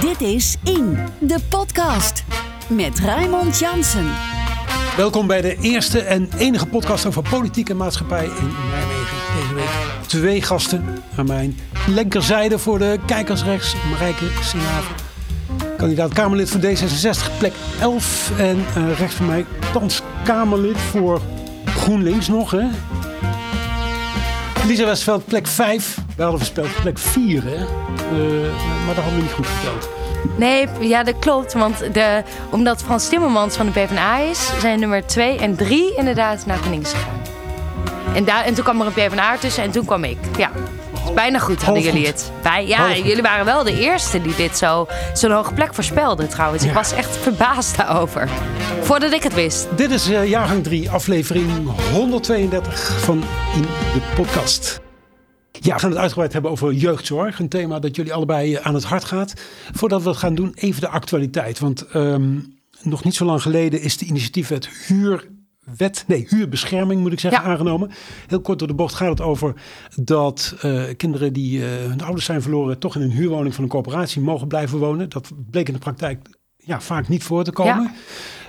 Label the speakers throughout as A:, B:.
A: Dit is In, de podcast. Met Raymond Jansen.
B: Welkom bij de eerste en enige podcast over politiek en maatschappij in Nijmegen. Deze week twee gasten aan mijn linkerzijde voor de kijkers rechts. Marijke Singhaven, kandidaat Kamerlid voor D66, plek 11. En uh, rechts van mij thans Kamerlid voor GroenLinks nog. Hè? Lisa Westveld, plek 5. We hadden voorspeld plek 4, hè? Uh, maar dat hadden we niet goed verteld.
C: Nee, ja, dat klopt. Want de, omdat Frans Timmermans van de PvdA is, zijn nummer 2 en 3 inderdaad naar GroenLinks gegaan. En, daar, en toen kwam er een PvdA tussen en toen kwam ik. Ja. Bijna goed hadden jullie het. Bij, ja, jullie waren wel de eerste die dit zo zo'n hoge plek voorspelden trouwens. Ik was echt verbaasd daarover. Voordat ik het wist.
B: Dit is uh, jaargang 3, aflevering 132 van In de Podcast. Ja, we gaan het uitgebreid hebben over jeugdzorg. Een thema dat jullie allebei eh, aan het hart gaat. Voordat we het gaan doen, even de actualiteit. Want um, nog niet zo lang geleden is de initiatiefwet huurwet, nee, huurbescherming moet ik zeggen, ja. aangenomen. Heel kort door de bocht gaat het over dat uh, kinderen die uh, hun ouders zijn verloren, toch in een huurwoning van een coöperatie mogen blijven wonen. Dat bleek in de praktijk ja, vaak niet voor te komen.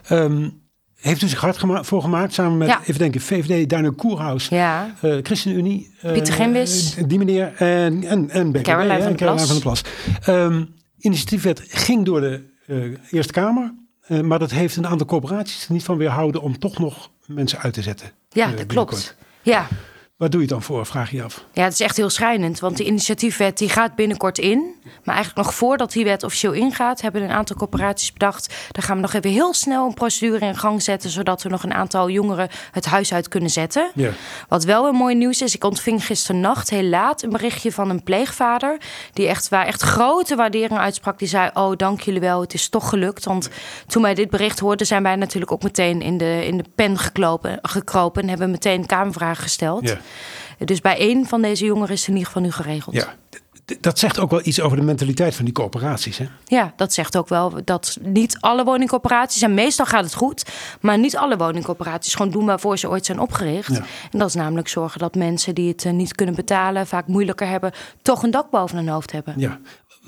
B: Ja. Um, heeft u zich hard gema voor gemaakt samen met, ja. even denken, VVD, Daniel Koerhaus,
C: ja.
B: uh, ChristenUnie.
C: Uh, Pieter Gimbis.
B: die meneer en, en, en
C: Caroline van,
B: Caroline van der Plas. Um, initiatiefwet ging door de uh, Eerste Kamer. Maar dat heeft een aantal corporaties er niet van weerhouden om toch nog mensen uit te zetten.
C: Ja, dat klopt. Ja.
B: Waar doe je het dan voor, vraag je af?
C: Ja, het is echt heel schrijnend. Want de initiatiefwet die gaat binnenkort in. Maar eigenlijk nog voordat die wet officieel ingaat... hebben een aantal corporaties bedacht... dan gaan we nog even heel snel een procedure in gang zetten... zodat we nog een aantal jongeren het huis uit kunnen zetten.
B: Ja.
C: Wat wel een mooi nieuws is... ik ontving gisternacht heel laat een berichtje van een pleegvader... die echt, waar echt grote waardering uitsprak. Die zei, oh, dank jullie wel, het is toch gelukt. Want toen wij dit bericht hoorden... zijn wij natuurlijk ook meteen in de, in de pen geklopen, gekropen... en hebben meteen kamervragen gesteld...
B: Ja.
C: Dus bij één van deze jongeren is het in ieder geval nu geregeld.
B: Ja, dat zegt ook wel iets over de mentaliteit van die coöperaties. Hè?
C: Ja, dat zegt ook wel dat niet alle woningcoöperaties, en meestal gaat het goed, maar niet alle woningcoöperaties gewoon doen waarvoor ze ooit zijn opgericht.
B: Ja.
C: En dat is namelijk zorgen dat mensen die het niet kunnen betalen, vaak moeilijker hebben, toch een dak boven hun hoofd hebben.
B: Ja.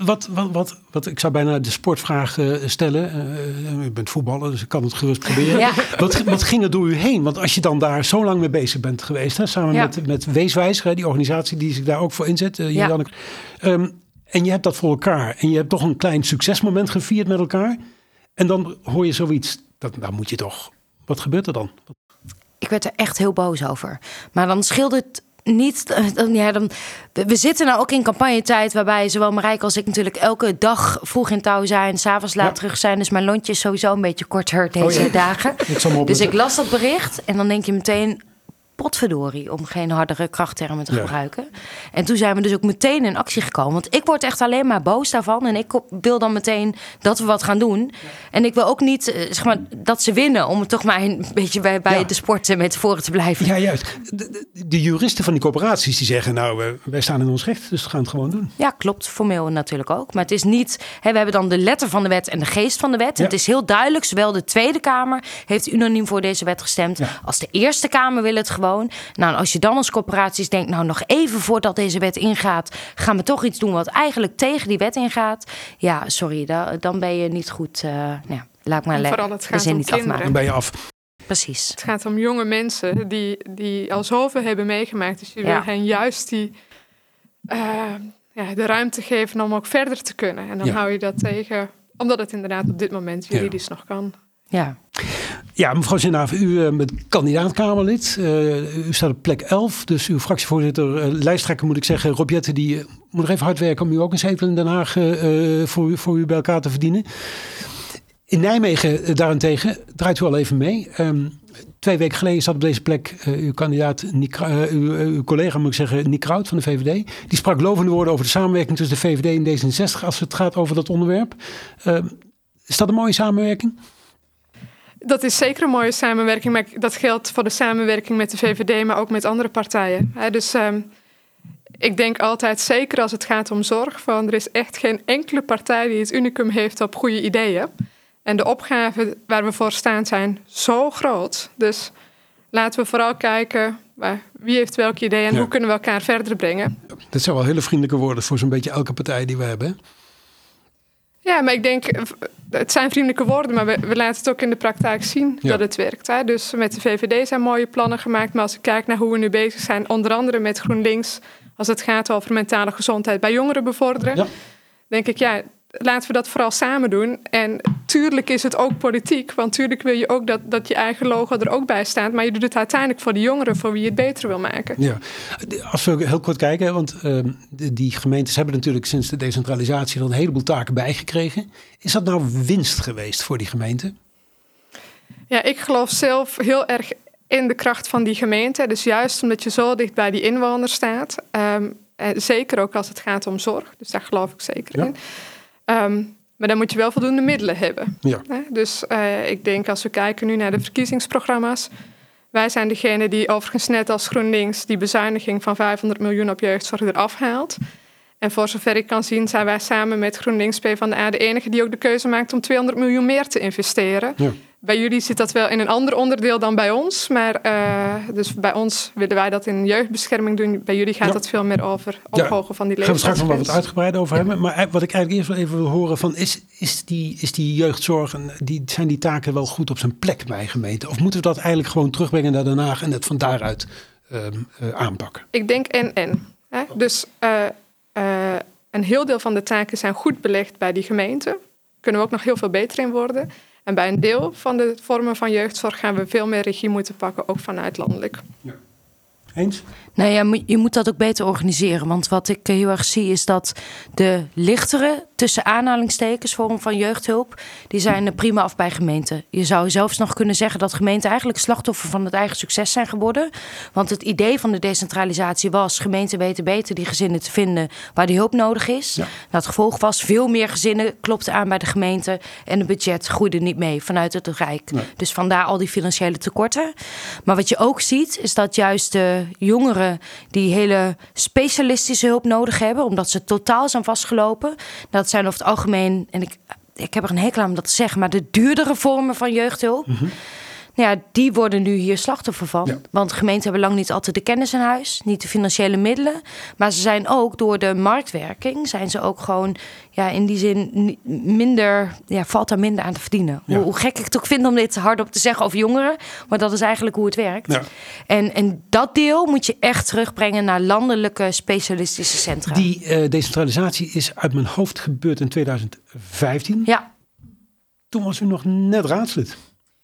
B: Wat, wat, wat, wat, ik zou bijna de sportvraag uh, stellen. Uh, u bent voetballer, dus ik kan het gerust proberen.
C: Ja.
B: Wat, wat ging er door u heen? Want als je dan daar zo lang mee bezig bent geweest, hè, samen
C: Ja.
B: met, met Weeswijzer, die organisatie die zich daar ook voor inzet, uh,
C: Ja.
B: Um, en je hebt dat voor elkaar. En je hebt toch een klein succesmoment gevierd met elkaar. En dan hoor je zoiets. Dat, dan moet je toch. Wat gebeurt er dan?
C: Ik werd er echt heel boos over. Maar dan scheelde het niet. Dan, ja, dan, we zitten nou ook in campagnetijd waarbij zowel Marijke als ik natuurlijk elke dag vroeg in touw zijn, s'avonds laat
B: Ja.
C: terug zijn. Dus mijn lontje is sowieso een beetje korter deze
B: Oh ja.
C: dagen.
B: Ik
C: Dus ik las dat bericht en dan denk je meteen. Potverdorie, om geen hardere krachttermen te
B: Ja.
C: gebruiken. En toen zijn we dus ook meteen in actie gekomen. Want ik word echt alleen maar boos daarvan. En ik wil dan meteen dat we wat gaan doen. En ik wil ook niet eh, zeg maar, dat ze winnen. Om toch maar een beetje bij, bij
B: Ja.
C: de sport met voren te blijven.
B: Ja, juist. De, de, juristen van die coöperaties die zeggen: Nou, wij staan in ons recht, dus we gaan het gewoon doen.
C: Ja, klopt. Formeel natuurlijk ook. Maar het is niet. Hè, we hebben dan de letter van de wet en de geest van de wet.
B: Ja.
C: Het is heel duidelijk. Zowel de Tweede Kamer heeft unaniem voor deze wet gestemd. Als de Eerste Kamer wil het gewoon. Nou, als je dan als corporaties denkt. Nou, nog even voordat deze wet ingaat. gaan we toch iets doen wat eigenlijk tegen die wet ingaat. Ja, sorry. Da, dan ben je niet goed. eh nou, ja, laat maar
D: En
C: le-
D: vooral het gaat om
C: niet
D: kinderen.
B: Dan
C: afmaken.
B: ben je af.
C: Precies.
D: Het gaat om jonge mensen die, die al zoveel hebben meegemaakt. Dus je wil hen juist die, eh, ja, de ruimte geven om ook verder te kunnen. En dan
B: Ja.
D: hou je dat tegen, omdat het inderdaad op dit moment juridisch nog kan.
C: Ja.
B: Ja, mevrouw Zinnaaf, u bent kandidaat-Kamerlid. Uh, u staat op plek 11. Dus uw fractievoorzitter, uh, lijsttrekker moet ik zeggen, Rob Jetten, die moet nog even hard werken om u ook een zetel in Den Haag voor, u, voor u bij elkaar te verdienen. In Nijmegen daarentegen draait u al even mee. Um, twee weken geleden zat op deze plek uw kandidaat, uw, uw, collega moet ik zeggen, Nick Kraut van de VVD. Die sprak lovende woorden over de samenwerking tussen de VVD en D66 als het gaat over dat onderwerp. Uh, is dat een mooie samenwerking?
D: Dat is zeker een mooie samenwerking, maar dat geldt voor de samenwerking met de VVD, maar ook met andere partijen. Dus um, ik denk altijd, zeker als het gaat om zorg, van er is echt geen enkele partij die het unicum heeft op goede ideeën. En de opgaven waar we voor staan zijn zo groot. Dus laten we vooral kijken wie heeft welk idee en ja. hoe kunnen we elkaar verder brengen.
B: Dat zijn wel hele vriendelijke woorden voor zo'n beetje elke partij die we hebben.
D: Ja, maar ik denk, het zijn vriendelijke woorden, maar we, we laten het ook in de praktijk zien
B: Ja.
D: dat het werkt. Hè? Dus met de VVD zijn mooie plannen gemaakt, maar als ik kijk naar hoe we nu bezig zijn, onder andere met GroenLinks, als het gaat over mentale gezondheid bij jongeren bevorderen,
B: Ja.
D: denk ik, ja, laten we dat vooral samen doen. En tuurlijk is het ook politiek, want tuurlijk wil je ook dat, dat je eigen logo er ook bij staat, maar je doet het uiteindelijk voor de jongeren, voor wie je het beter wil maken.
B: Ja, als we heel kort kijken, want ehm, die gemeentes hebben natuurlijk sinds de decentralisatie er een heleboel taken bijgekregen. Is dat nou winst geweest voor die gemeente?
D: Ja, ik geloof zelf heel erg in de kracht van die gemeente. Dus juist omdat je zo dicht bij die inwoners staat. ehm, en zeker ook als het gaat om zorg. Dus daar geloof ik zeker
B: Ja.
D: in. Ehm, maar dan moet je wel voldoende middelen hebben.
B: Ja.
D: Dus eh, ik denk als we kijken nu naar de verkiezingsprogramma's. Wij zijn degene die overigens net als GroenLinks die bezuiniging van 500 miljoen op jeugdzorg eraf haalt. En voor zover ik kan zien zijn wij samen met GroenLinks PvdA de enige die ook de keuze maakt om 200 miljoen meer te investeren.
B: Ja.
D: Bij jullie zit dat wel in een ander onderdeel dan bij ons. Maar eh, dus bij ons willen wij dat in jeugdbescherming doen. Bij jullie gaat
B: Ja.
D: het veel meer over
B: Ja,
D: ophogen van die
B: Daar gaan we straks nog wel wat uitgebreid over hebben. Maar wat ik eigenlijk eerst wel even wil horen van is, is, die, is die jeugdzorg, en die, zijn die taken wel goed op zijn plek bij gemeenten? Of moeten we dat eigenlijk gewoon terugbrengen naar Den Haag en het van daaruit ehm, eh, aanpakken?
D: Ik denk en en. Hè? Dus eh, eh, een heel deel van de taken zijn goed belegd bij die gemeente. Kunnen we ook nog heel veel beter in worden. En bij een deel van de vormen van jeugdzorg gaan we veel meer regie moeten pakken, ook vanuit landelijk.
B: Eens?
C: Nou ja, je moet dat ook beter organiseren. Want wat ik heel erg zie is dat de lichtere, tussen aanhalingstekens, vorm van jeugdhulp, die zijn er prima af bij gemeenten. Je zou zelfs nog kunnen zeggen dat gemeenten eigenlijk slachtoffer van het eigen succes zijn geworden. Want het idee van de decentralisatie was, gemeenten weten beter die gezinnen te vinden waar die hulp nodig is.
B: Ja.
C: Nou, het gevolg was, veel meer gezinnen klopten aan bij de gemeente en het budget groeide niet mee vanuit het Rijk.
B: Nee.
C: Dus vandaar al die financiële tekorten. Maar wat je ook ziet, is dat juist de jongeren die hele specialistische hulp nodig hebben, omdat ze totaal zijn vastgelopen, dat zijn over het algemeen, en ik, ik heb er een hekel aan om dat te zeggen, maar de duurdere vormen van jeugdhulp. Nou ja, die worden nu hier slachtoffer van.
B: Ja.
C: Want gemeenten hebben lang niet altijd de kennis in huis, niet de financiële middelen. Maar ze zijn ook door de marktwerking, zijn ze ook gewoon ja, in die zin minder, ja, valt daar minder aan te verdienen.
B: Ja.
C: Hoe, hoe gek ik het ook vind om dit hardop te zeggen over jongeren, maar dat is eigenlijk hoe het werkt.
B: Ja.
C: En, en dat deel moet je echt terugbrengen naar landelijke specialistische centra.
B: Die eh, decentralisatie is uit mijn hoofd gebeurd in 2015.
C: Ja.
B: Toen was u nog net raadslid.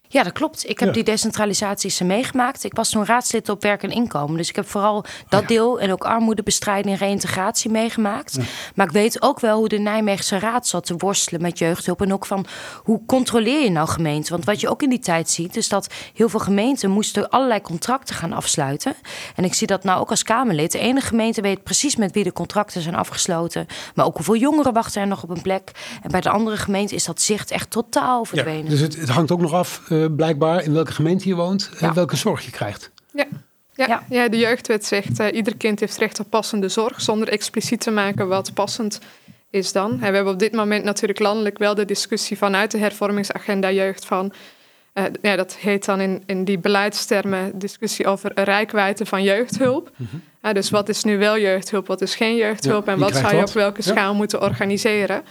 C: Ja, dat klopt. Ik heb
B: Ja.
C: die decentralisaties meegemaakt. Ik was toen raadslid op werk en inkomen. Dus ik heb vooral dat
B: ja.
C: deel en ook armoedebestrijding en reïntegratie meegemaakt. Maar ik weet ook wel hoe de Nijmeegse raad zat te worstelen met jeugdhulp. En ook van hoe controleer je nou gemeenten? Want wat je ook in die tijd ziet, is dat heel veel gemeenten moesten allerlei contracten gaan afsluiten. En ik zie dat nou ook als Kamerlid. De ene gemeente weet precies met wie de contracten zijn afgesloten. Maar ook hoeveel jongeren wachten er nog op een plek. En bij de andere gemeente is dat zicht echt totaal verdwenen.
B: dus het, het hangt ook nog af, eh, blijkbaar, in welke gemeente je woont, en
C: Ja.
B: welke zorg je krijgt.
D: Ja. Ja,
C: Ja.
D: ja. de jeugdwet zegt uh, ieder kind heeft recht op passende zorg, zonder expliciet te maken wat passend is dan. En we hebben op dit moment natuurlijk landelijk wel de discussie vanuit de hervormingsagenda jeugd van, uh, ja, dat heet dan in, in die beleidstermen discussie over rijkwijde van jeugdhulp.
B: Mhm.
D: Uh, dus wat is nu wel jeugdhulp, wat is geen jeugdhulp
B: Ja,
D: en wat zou je
B: wat?
D: op welke
B: Ja.
D: schaal moeten organiseren.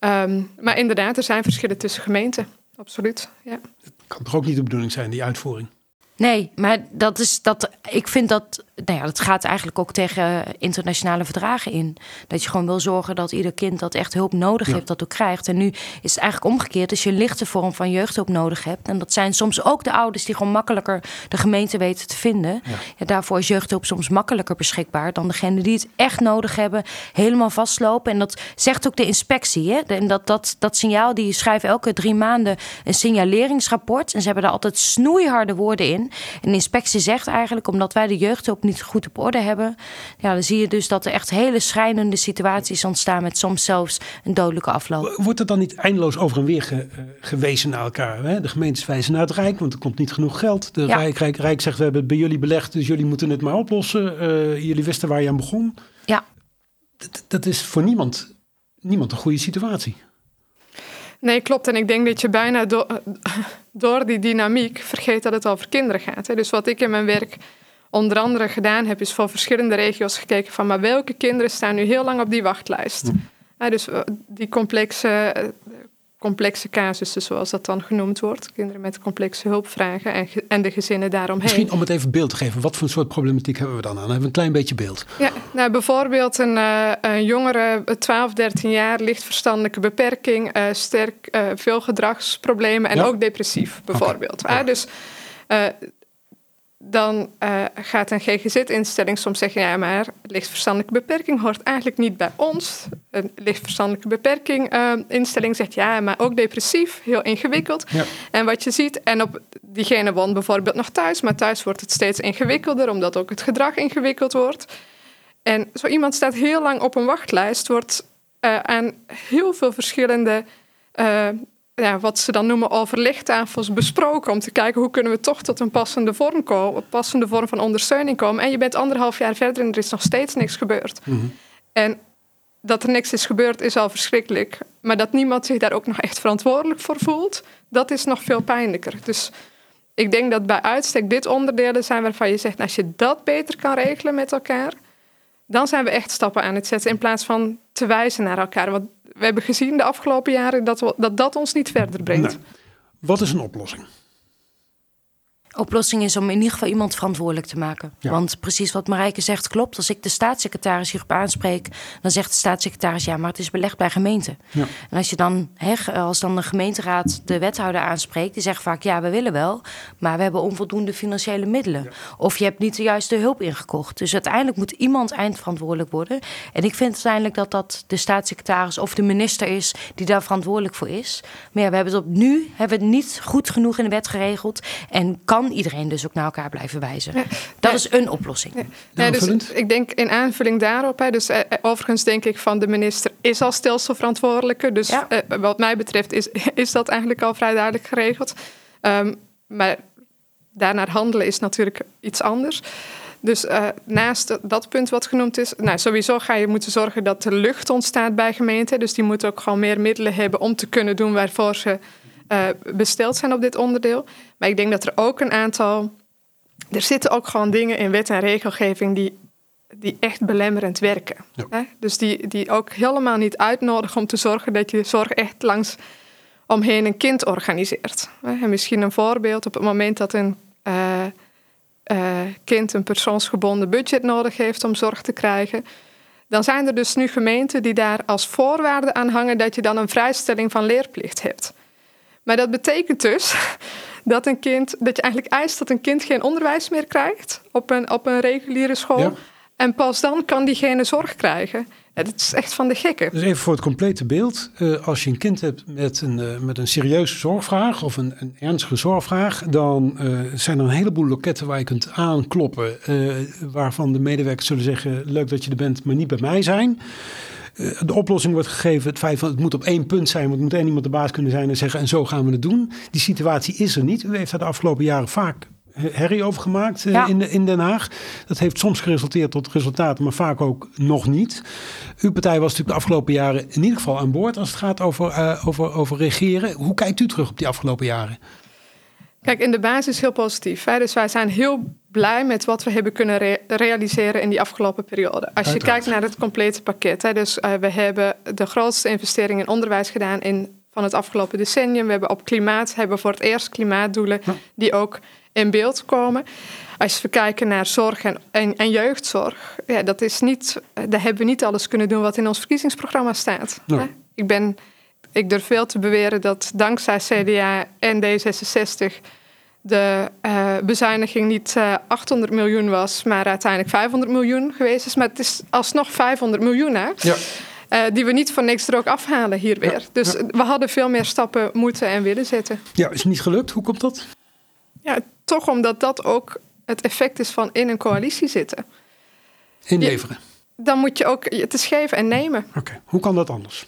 D: Um, maar inderdaad, er zijn verschillen tussen gemeenten, absoluut. Ja.
B: Kan toch ook niet de bedoeling zijn, die uitvoering?
C: Nee, maar dat is dat. Ik vind dat. Nou ja, dat gaat eigenlijk ook tegen internationale verdragen in. Dat je gewoon wil zorgen dat ieder kind dat echt hulp nodig
B: Ja.
C: heeft, dat ook krijgt. En nu is het eigenlijk omgekeerd. Als je een lichte vorm van jeugdhulp nodig hebt. En dat zijn soms ook de ouders die gewoon makkelijker de gemeente weten te vinden.
B: Ja.
C: Ja, daarvoor is jeugdhulp soms makkelijker beschikbaar dan degene die het echt nodig hebben, helemaal vastlopen. En dat zegt ook de inspectie. Hè? En dat, dat, dat signaal, die schrijven elke drie maanden een signaleringsrapport. En ze hebben daar altijd snoeiharde woorden in. En de inspectie zegt eigenlijk, omdat wij de jeugdhulp niet goed op orde hebben, ja, dan zie je dus dat er echt hele schrijnende situaties ontstaan met soms zelfs een dodelijke afloop.
B: Wordt er dan niet eindeloos over en weer ge- eh, gewezen naar elkaar? Hè? De gemeentes wijzen naar het Rijk, want er komt niet genoeg geld. De
C: Ja.
B: Rijk, Rijk, Rijk zegt, we hebben het bij jullie belegd, dus jullie moeten het maar oplossen. Eh, jullie wisten waar je aan begon.
C: Ja.
B: Dat, dat is voor niemand, niemand een goede situatie.
D: Nee, klopt. En ik denk dat je bijna do door die dynamiek vergeet dat het over kinderen gaat. Hè. Dus wat ik in mijn werk onder andere gedaan heb, is voor verschillende regio's gekeken van maar welke kinderen staan nu heel lang op die wachtlijst. Ja, dus eh, die complexe, eh, complexe casussen, zoals dat dan genoemd wordt. Kinderen met complexe hulpvragen en, en de gezinnen daaromheen.
B: Misschien om het even beeld te geven. Wat voor soort problematiek hebben we dan aan? Hebben we een klein beetje beeld.
D: Ja, nou, bijvoorbeeld een, eh, een jongere, eh, 12, 13 jaar, licht verstandelijke beperking, eh, sterk eh, veel gedragsproblemen en
B: Ja.
D: ook depressief, bijvoorbeeld.
B: Ja.
D: Ah, dus dan eh, gaat een GGZ-instelling soms zeggen: ja, maar licht verstandelijke beperking hoort eigenlijk niet bij ons. Een licht verstandelijke beperking eh, instelling zegt ja, maar ook depressief, heel ingewikkeld.
B: Ja.
D: En wat je ziet, en op diegene woont bijvoorbeeld nog thuis, maar thuis wordt het steeds ingewikkelder, omdat ook het gedrag ingewikkeld wordt. En zo iemand staat heel lang op een wachtlijst, wordt eh, aan heel veel verschillende, ja, wat ze dan noemen overlegtafels besproken, om te kijken hoe kunnen we toch tot een passende vorm komen, een passende vorm van ondersteuning komen. En je bent anderhalf jaar verder en er is nog steeds niks gebeurd. En dat er niks is gebeurd is al verschrikkelijk. Maar dat niemand zich daar ook nog echt verantwoordelijk voor voelt, dat is nog veel pijnlijker. Dus ik denk dat bij uitstek dit onderdelen zijn waarvan je zegt, nou, als je dat beter kan regelen met elkaar, dan zijn we echt stappen aan het zetten in plaats van te wijzen naar elkaar. Want we hebben gezien de afgelopen jaren dat dat, ons niet verder brengt.
B: Wat is een oplossing?
C: Oplossing is om in ieder geval iemand verantwoordelijk te maken.
B: Ja.
C: Want precies wat Marijke zegt klopt. Als ik de staatssecretaris hierop aanspreek, dan zegt de staatssecretaris ja, maar het is belegd bij gemeenten.
B: Ja.
C: En als je dan, als dan de gemeenteraad de wethouder aanspreekt, die zegt vaak ja, we willen wel, maar we hebben onvoldoende financiële middelen. Of je hebt niet de juiste hulp ingekocht. Dus uiteindelijk moet iemand eindverantwoordelijk worden. En ik vind uiteindelijk dat dat de staatssecretaris of de minister is die daar verantwoordelijk voor is. Maar ja, we hebben het op nu hebben we het niet goed genoeg in de wet geregeld. En kan iedereen dus ook naar elkaar blijven wijzen. Dat is een oplossing.
D: Ja, dus ik denk in aanvulling daarop, hè, dus eh, eh, overigens denk ik van de minister is al stelselverantwoordelijke. Dus
C: Ja.
D: eh, wat mij betreft is, is dat eigenlijk al vrij duidelijk geregeld. Ehm, maar daarnaar handelen is natuurlijk iets anders. Dus eh, naast dat- dat punt wat genoemd is, nou, sowieso ga je moeten zorgen dat er lucht ontstaat bij gemeenten. Dus die moeten ook gewoon meer middelen hebben om te kunnen doen waarvoor ze eh, besteld zijn op dit onderdeel. Maar ik denk dat er ook een aantal. Er zitten ook gewoon dingen in wet en regelgeving die, die echt belemmerend werken.
B: Ja.
D: Hè? Dus die, die ook helemaal niet uitnodigen om te zorgen dat je zorg echt langs omheen een kind organiseert. Hè? En misschien een voorbeeld op het moment dat een eh, eh, kind een persoonsgebonden budget nodig heeft om zorg te krijgen. Dan zijn er dus nu gemeenten die daar als voorwaarde aan hangen dat je dan een vrijstelling van leerplicht hebt. Maar dat betekent dus dat, een kind, dat je eigenlijk eist dat een kind geen onderwijs meer krijgt op een, op een reguliere school.
B: Ja.
D: En pas dan kan diegene zorg krijgen. Ja, dat is echt van de gekken.
B: Dus even voor het complete beeld. Eh, als je een kind hebt met een, eh, met een serieuze zorgvraag of een, een ernstige zorgvraag, dan eh, zijn er een heleboel loketten waar je kunt aankloppen. waarvan de medewerkers zullen zeggen: Leuk dat je er bent, maar niet bij mij zijn. Eh, de oplossing wordt gegeven, het feit van het moet op één punt zijn, want moet één iemand de baas kunnen zijn en zeggen: En zo gaan we het doen. Die situatie is er niet. U heeft daar de afgelopen jaren vaak herrie over gemaakt eh,
C: Ja.
B: in, de, in Den Haag. Dat heeft soms geresulteerd tot resultaten, maar vaak ook nog niet. Uw partij was natuurlijk de afgelopen jaren in ieder geval aan boord als het gaat over, eh, over, over regeren. Hoe kijkt u terug op die afgelopen jaren?
D: Kijk, in de basis heel positief. Hè? Dus wij zijn heel blij met wat we hebben kunnen re- realiseren in die afgelopen periode. Als je kijkt naar het complete pakket. Hè? Dus eh, we hebben de grootste investering in onderwijs gedaan in, van het afgelopen decennium. We hebben op klimaat hebben voor het eerst klimaatdoelen
B: Ja.
D: die ook in beeld komen. Als we kijken naar zorg en, en, en jeugdzorg, ja, dat is niet, daar hebben we niet alles kunnen doen wat in ons verkiezingsprogramma staat. Ik, ben, ik durf veel te beweren dat dankzij CDA en D66 de eh, bezuiniging niet eh, 800 miljoen was, maar uiteindelijk 500 miljoen geweest is. Maar het is alsnog 500 miljoen, hè?
B: Ja.
D: Eh, die we niet van niks er ook afhalen hier weer. Dus
B: ja.
D: we hadden veel meer stappen moeten en willen zetten.
B: Ja, is niet gelukt. Hoe komt dat?
D: Ja, toch omdat dat ook het effect is van in een coalitie zitten.
B: Inleveren.
D: Dan moet je ook het is geven en nemen.
B: Oké, hoe kan dat anders?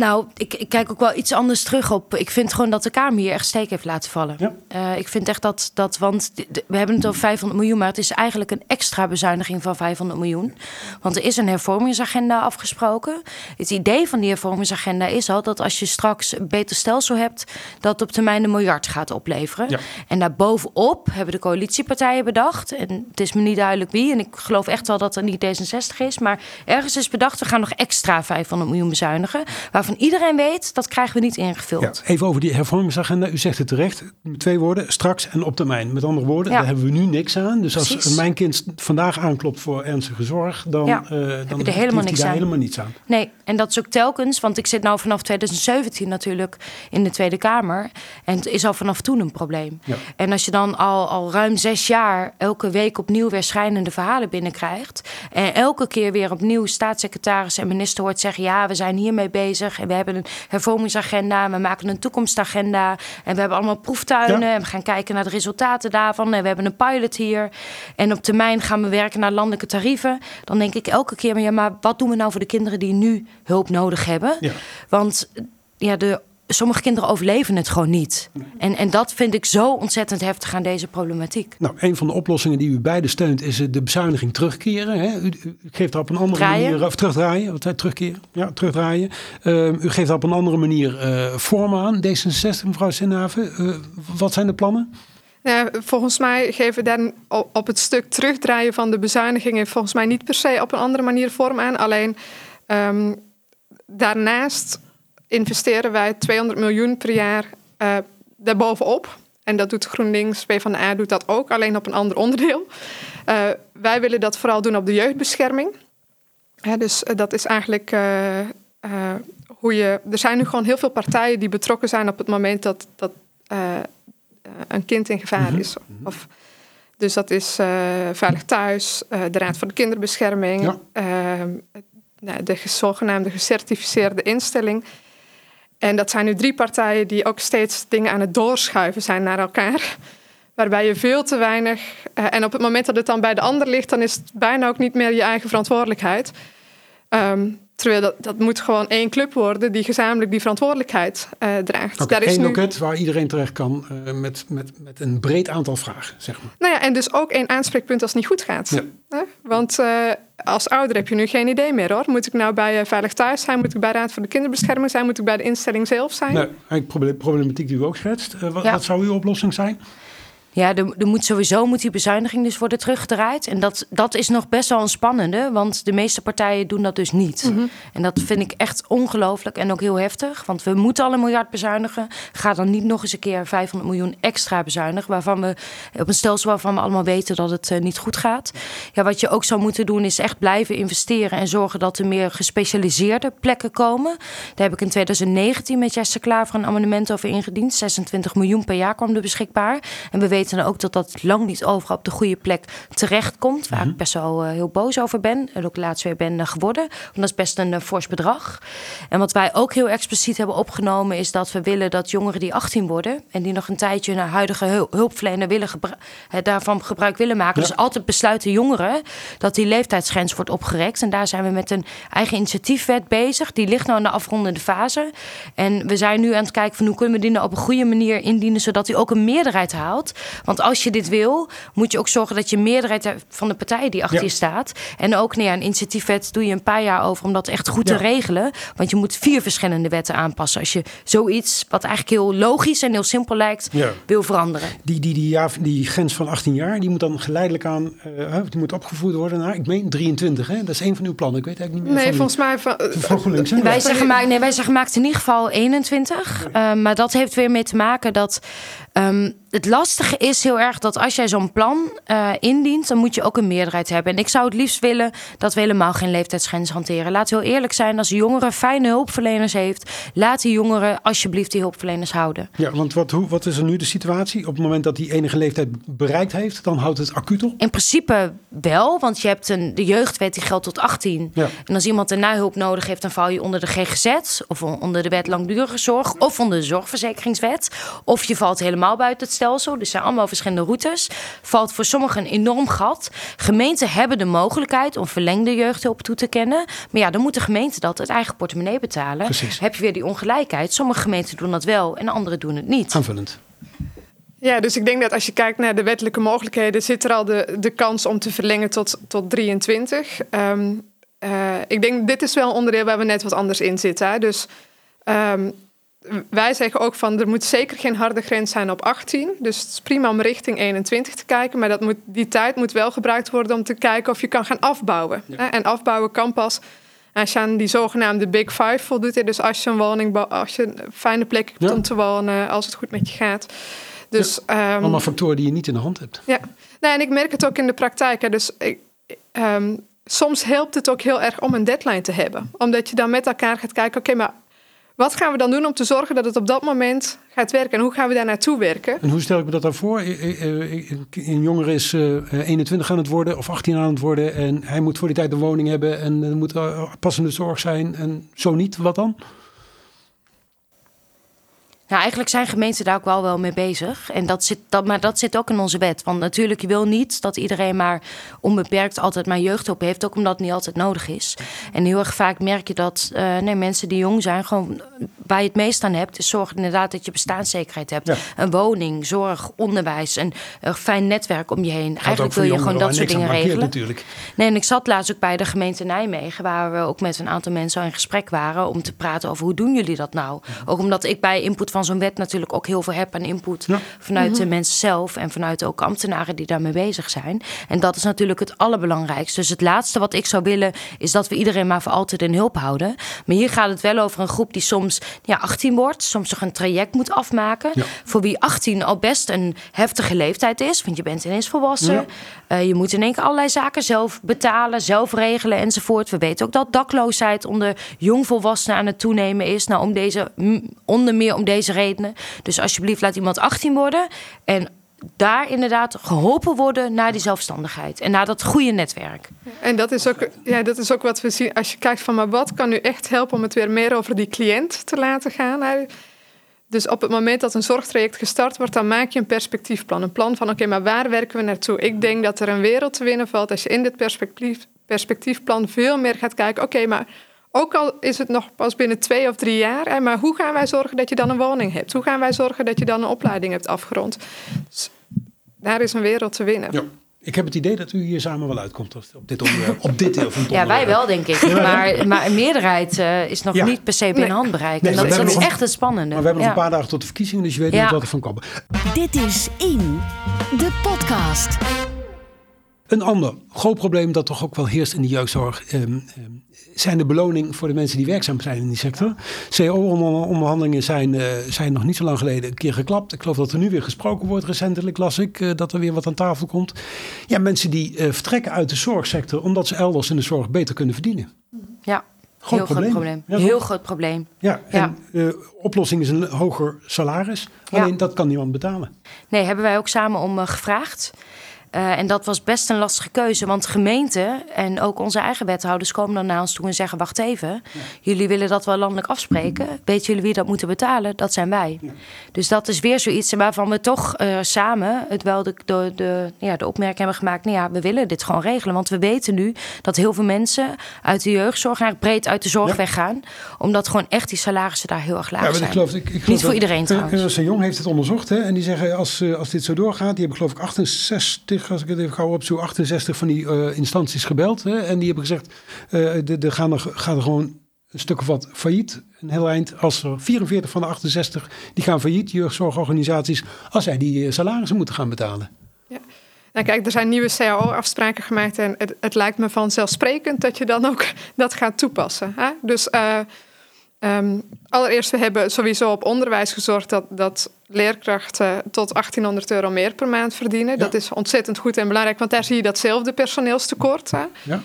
C: Nou, ik, ik, kijk ook wel iets anders terug op. Ik vind gewoon dat de Kamer hier echt steek heeft laten vallen.
B: Ja.
C: Uh, ik vind echt dat, dat want we hebben het over 500 miljoen, maar het is eigenlijk een extra bezuiniging van 500 miljoen. Want er is een hervormingsagenda afgesproken. Het idee van die hervormingsagenda is al dat als je straks een beter stelsel hebt, dat op termijn een miljard gaat opleveren.
B: Ja.
C: En daarbovenop hebben de coalitiepartijen bedacht, en het is me niet duidelijk wie, en ik geloof echt wel dat het niet D66 is, maar ergens is bedacht, we gaan nog extra 500 miljoen bezuinigen. Waarvan iedereen weet, dat krijgen we niet ingevuld.
B: Ja, even over die hervormingsagenda. U zegt het terecht. Twee woorden, straks en op termijn. Met andere woorden,
C: Ja.
B: daar hebben we nu niks aan. Dus als mijn kind vandaag aanklopt voor ernstige zorg, dan,
C: Ja.
B: eh,
C: Heb
B: dan
C: je er helemaal niks
B: daar
C: aan.
B: helemaal niets aan.
C: Nee, en dat is ook telkens, want ik zit nou vanaf 2017 natuurlijk in de Tweede Kamer. En het is al vanaf toen een probleem.
B: Ja.
C: En als je dan al, al ruim zes jaar elke week opnieuw weer schrijnende verhalen binnenkrijgt. En elke keer weer opnieuw staatssecretaris en minister hoort zeggen: ja, we zijn hiermee bezig. En we hebben een hervormingsagenda. en We maken een toekomstagenda. En we hebben allemaal proeftuinen.
B: Ja.
C: En we gaan kijken naar de resultaten daarvan. En we hebben een pilot hier. En op termijn gaan we werken naar landelijke tarieven. Dan denk ik elke keer: maar ja, maar wat doen we nou voor de kinderen die nu hulp nodig hebben?
B: Ja.
C: Want ja, de, sommige kinderen overleven het gewoon niet. En, en dat vind ik zo ontzettend heftig aan deze problematiek.
B: Nou, een van de oplossingen die u beide steunt is eh, de bezuiniging terugkeren. Hè? U, u geeft er op een andere
C: Draaien.
B: manier, of terugdraaien, wat zei terugkeren? Ja, terugdraaien. Ehm, u geeft er op een andere manier eh, vorm aan, D66, mevrouw Sinhaven. Eh, wat zijn de plannen?
D: Ja, volgens mij geven op op het stuk terugdraaien van de bezuinigingen volgens mij niet per se op een andere manier vorm aan. Alleen ehm, daarnaast investeren wij 200 miljoen per jaar eh daarbovenop. En dat doet GroenLinks, PvdA doet dat ook, alleen op een ander onderdeel. Eh, wij willen dat vooral doen op de jeugdbescherming. Hè, dus eh, dat is eigenlijk hoe je. Er zijn nu gewoon heel veel partijen die betrokken zijn op het moment dat, dat een kind in gevaar is. Of, dus dat is Veilig Thuis, de Raad voor de Kinderbescherming,
B: Ja.
D: ehm, nou, de zogenaamde gecertificeerde instelling. En dat zijn nu drie partijen die ook steeds dingen aan het doorschuiven zijn naar elkaar. Waarbij je veel te weinig. eh, en op het moment dat het dan bij de ander ligt, dan is het bijna ook niet meer je eigen verantwoordelijkheid. Ehm, terwijl dat, dat moet gewoon één club worden die gezamenlijk die verantwoordelijkheid eh, draagt.
B: Oké,
D: Daar is
B: één
D: nu-
B: loket waar iedereen terecht kan eh, met, met, met een breed aantal vragen, zeg maar.
D: Nou ja, en dus ook één aanspreekpunt als het niet goed gaat.
B: Ja.
D: Hè? Want eh, als ouder heb je nu geen idee meer hoor. Moet ik nou bij Veilig Thuis zijn? Moet ik bij Raad voor de Kinderbescherming zijn? Moet ik bij de instelling zelf zijn?
B: Nou, eigenlijk proble- problematiek die u ook schetst. Wat,
C: Ja.
B: wat zou uw oplossing zijn?
C: Ja, er, er moet sowieso moet die bezuiniging dus worden teruggedraaid. En dat, dat is nog best wel een spannende, want de meeste partijen doen dat dus niet. En dat vind ik echt ongelooflijk en ook heel heftig. Want we moeten al een miljard bezuinigen. Ga dan niet nog eens een keer 500 miljoen extra bezuinigen. Waarvan we op een stelsel waarvan we allemaal weten dat het eh, niet goed gaat. Ja, wat je ook zou moeten doen is echt blijven investeren en zorgen dat er meer gespecialiseerde plekken komen. Daar heb ik in 2019 met Jesse Klaver een amendement over ingediend. 26 miljoen per jaar kwam er beschikbaar. En we weten dan ook dat dat lang niet overal op de goede plek terechtkomt. Waar ik best wel eh, heel boos over ben. En ook laatst weer ben eh, geworden. Want dat is best een eh, fors bedrag. En wat wij ook heel expliciet hebben opgenomen... is dat we willen dat jongeren die 18 worden... en die nog een tijdje naar huidige hul- hulpverlener willen daarvan gebruik willen maken.
B: Ja.
C: Dus altijd besluiten jongeren dat die leeftijdsgrens wordt opgerekt. En daar zijn we met een eigen initiatiefwet bezig. Die ligt nou in de afrondende fase. En we zijn nu aan het kijken van hoe kunnen we die nou op een goede manier indienen... zodat die ook een meerderheid haalt. Want als je dit wil, moet je ook zorgen dat je een meerderheid hebt van de partijen die achter
B: Ja.
C: je staat. En ook nee, een initiatiefwet doe je een paar jaar over om dat echt goed
B: Ja.
C: te regelen. Want je moet vier verschillende wetten aanpassen. Als je zoiets, wat eigenlijk heel logisch en heel simpel lijkt,
B: Ja.
C: wil veranderen.
B: Die, die, die, ja, die grens van 18 jaar, die moet dan geleidelijk aan, eh, die moet opgevoerd worden naar, ik meen 23, hè? Dat is een van uw plannen. Ik weet eigenlijk niet meer.
D: Nee,
B: van
D: volgens mij. Van,
B: wie. Van GroenLinks, hè?
C: Wij
B: Ja.
C: zeggen, maakt, nee, wij zeggen maakt in ieder geval 21. Eh, maar dat heeft weer mee te maken dat. ehm, het lastige is heel erg dat als jij zo'n plan eh, indient, dan moet je ook een meerderheid hebben. En ik zou het liefst willen dat we helemaal geen leeftijdsgrens hanteren. We heel eerlijk zijn, als een jongere fijne hulpverleners heeft, laat die jongeren alsjeblieft die hulpverleners houden.
B: Ja, want wat, hoe, wat is er nu de situatie? Op het moment dat die enige leeftijd bereikt heeft, dan houdt het acuut op.
C: In principe wel, want je hebt een, de jeugdwet die geldt tot 18.
B: Ja.
C: En als iemand een nahulp nodig heeft, dan val je onder de GGZ... of on- onder de wet langdurige zorg of onder de zorgverzekeringswet. Of je valt helemaal buiten het leenstelsel. Dus er zijn allemaal verschillende routes. Valt voor sommigen een enorm gat. Gemeenten hebben de mogelijkheid om verlengde jeugdhulp toe te kennen. Maar ja, dan moet de gemeente dat uit eigen portemonnee betalen.
B: Precies.
C: Heb je weer die ongelijkheid. Sommige gemeenten doen dat wel en andere doen het niet.
B: Aanvullend.
D: Ja, dus ik denk dat als je kijkt naar de wettelijke mogelijkheden, zit er al de, de kans om te verlengen tot, tot 23. Ehm, eh, ik denk, dit is wel een onderdeel waar we net wat anders in zitten. Hè? Dus ehm, wij zeggen ook van, er moet zeker geen harde grens zijn op 18. Dus het is prima om richting 21 te kijken. Maar dat moet, die tijd moet wel gebruikt worden om te kijken of je kan gaan afbouwen. En afbouwen kan pas als je aan die zogenaamde Big Five voldoet. Dus als je een woning, als je een fijne plek hebt
B: Ja.
D: om te wonen, als het goed met je gaat. Dus, ehm,
B: Allemaal factoren die je niet in de hand hebt.
D: ja, nou, en ik merk het ook in de praktijk. Hè. Dus ik, ehm, soms helpt het ook heel erg om een deadline te hebben. Omdat je dan met elkaar gaat kijken, oké, maar wat gaan we dan doen om te zorgen dat het op dat moment gaat werken? En hoe gaan we daar naartoe werken?
B: En hoe stel ik me dat dan voor? Eh, eh, eh, Een jongere is eh, 21 aan het worden of 18 aan het worden. En hij moet voor die tijd een woning hebben. En er moet eh, passende zorg zijn. En zo niet, wat dan?
C: Nou, eigenlijk zijn gemeenten daar ook wel, wel mee bezig. En dat zit, dat, maar dat zit ook in onze wet. Want natuurlijk, je wil niet dat iedereen maar onbeperkt altijd maar jeugdhulp heeft. Ook omdat het niet altijd nodig is. En heel erg vaak merk je dat eh, nee, mensen die jong zijn, gewoon waar je het meest aan hebt, is zorgen inderdaad dat je bestaanszekerheid hebt.
B: Ja.
C: Een woning, zorg, onderwijs, een, een fijn netwerk om je heen.
B: Gaat
C: Eigenlijk wil je gewoon dat soort dingen regelen.
B: natuurlijk.
C: Nee, en ik zat laatst ook bij de gemeente Nijmegen, waar we ook met een aantal mensen al in gesprek waren om te praten over hoe doen jullie dat nou? Ook omdat ik bij input van zo'n wet natuurlijk ook heel veel heb aan input
B: Ja.
C: vanuit de mensen zelf en vanuit ook ambtenaren die daarmee bezig zijn. En dat is natuurlijk het allerbelangrijkste. Dus het laatste wat ik zou willen is dat we iedereen maar voor altijd in hulp houden. Maar hier gaat het wel over een groep die soms ja, 18 wordt, soms nog een traject moet afmaken.
B: Ja.
C: Voor wie 18 al best een heftige leeftijd is, want je bent ineens volwassen.
B: Ja.
C: Eh, je moet in één keer allerlei zaken zelf betalen, zelf regelen enzovoort. We weten ook dat dakloosheid onder jongvolwassenen aan het toenemen is. Nou, om deze, onder meer om deze redenen. Dus alsjeblieft, laat iemand 18 worden. En daar inderdaad geholpen worden naar die zelfstandigheid. En naar dat goede netwerk.
D: En dat is, ook, ja, dat is ook wat we zien als je kijkt van, maar wat kan nu echt helpen om het weer meer over die cliënt te laten gaan? Dus op het moment dat een zorgtraject gestart wordt, dan maak je een perspectiefplan. Een plan van, oké, maar waar werken we naartoe? Ik denk dat er een wereld te winnen valt als je in dit perspectief, perspectiefplan veel meer gaat kijken. Oké, maar ook al is het nog pas binnen twee of drie jaar, maar hoe gaan wij zorgen dat je dan een woning hebt? Hoe gaan wij zorgen dat je dan een opleiding hebt afgerond? Dus daar is een wereld te winnen.
B: Ja. Ik heb het idee dat u hier samen wel uitkomt op op dit onderwerp. op dit deel van het
C: Ja, wij wel, denk ik. Maar, maar een meerderheid eh, is nog
B: Ja.
C: niet per se binnen
D: Nee.
C: handbereik.
B: Nee,
C: en dat, is echt het spannende.
B: Maar we hebben nog een paar dagen tot de verkiezingen, dus je weet
C: Ja.
B: niet wat er van komt.
A: Dit is In, de podcast.
B: Een ander groot probleem dat toch ook wel heerst in de jeugdzorg... ehm, zijn de beloning voor de mensen die werkzaam zijn in die sector. CO-onderhandelingen zijn, eh, zijn nog niet zo lang geleden een keer geklapt. Ik geloof dat er nu weer gesproken wordt. Recentelijk las ik eh, dat er weer wat aan tafel komt. Ja, mensen die eh, vertrekken uit de zorgsector... omdat ze elders in de zorg beter kunnen verdienen.
C: Ja,
B: Groot
C: heel
B: probleem.
C: groot probleem.
B: Ja,
C: heel
B: toch?
C: groot probleem.
B: Ja,
C: Ja.
B: en oplossing is een hoger salaris.
C: Ja.
B: Alleen dat kan niemand betalen.
C: Nee, hebben wij ook samen om gevraagd. Eh, en dat was best een lastige keuze. Want gemeenten en ook onze eigen wethouders komen dan naar ons toe en zeggen: Wacht even, jullie willen dat wel landelijk afspreken. Weten jullie wie dat moeten betalen? Dat zijn wij. Dus dat is weer zoiets waarvan we toch eh, samen het wel de, de, de, ja, de opmerking hebben gemaakt: Nou ja, we willen dit gewoon regelen. Want we weten nu dat heel veel mensen uit de jeugdzorg, eigenlijk breed uit de zorg
B: Ja.
C: weggaan. Omdat gewoon echt die salarissen daar heel erg laag zijn.
B: ik geloof, ik, ik geloof
C: Niet voor iedereen
B: eh,
C: trouwens.
B: Jong heeft het onderzocht. Hè, en die zeggen als, als dit zo doorgaat. Die hebben geloof ik 68, als ik het even gauw opzoek, 68 van die eh, instanties gebeld. Hè, en die hebben gezegd, eh de gaan er, gaat er gewoon een stuk of wat failliet. Een heel eind. Als er 44 van de 68, die gaan failliet, jeugdzorgorganisaties. Als zij die eh, salarissen moeten gaan betalen.
D: Nou kijk, er zijn nieuwe CAO-afspraken gemaakt en het, het lijkt me vanzelfsprekend dat je dan ook dat gaat toepassen. Hè? Dus eh, ehm, allereerst, we hebben sowieso op onderwijs gezorgd dat, dat leerkrachten tot 1800 euro meer per maand verdienen. Dat is ontzettend goed en belangrijk, want daar zie je datzelfde personeelstekort. Hè?
B: Ja?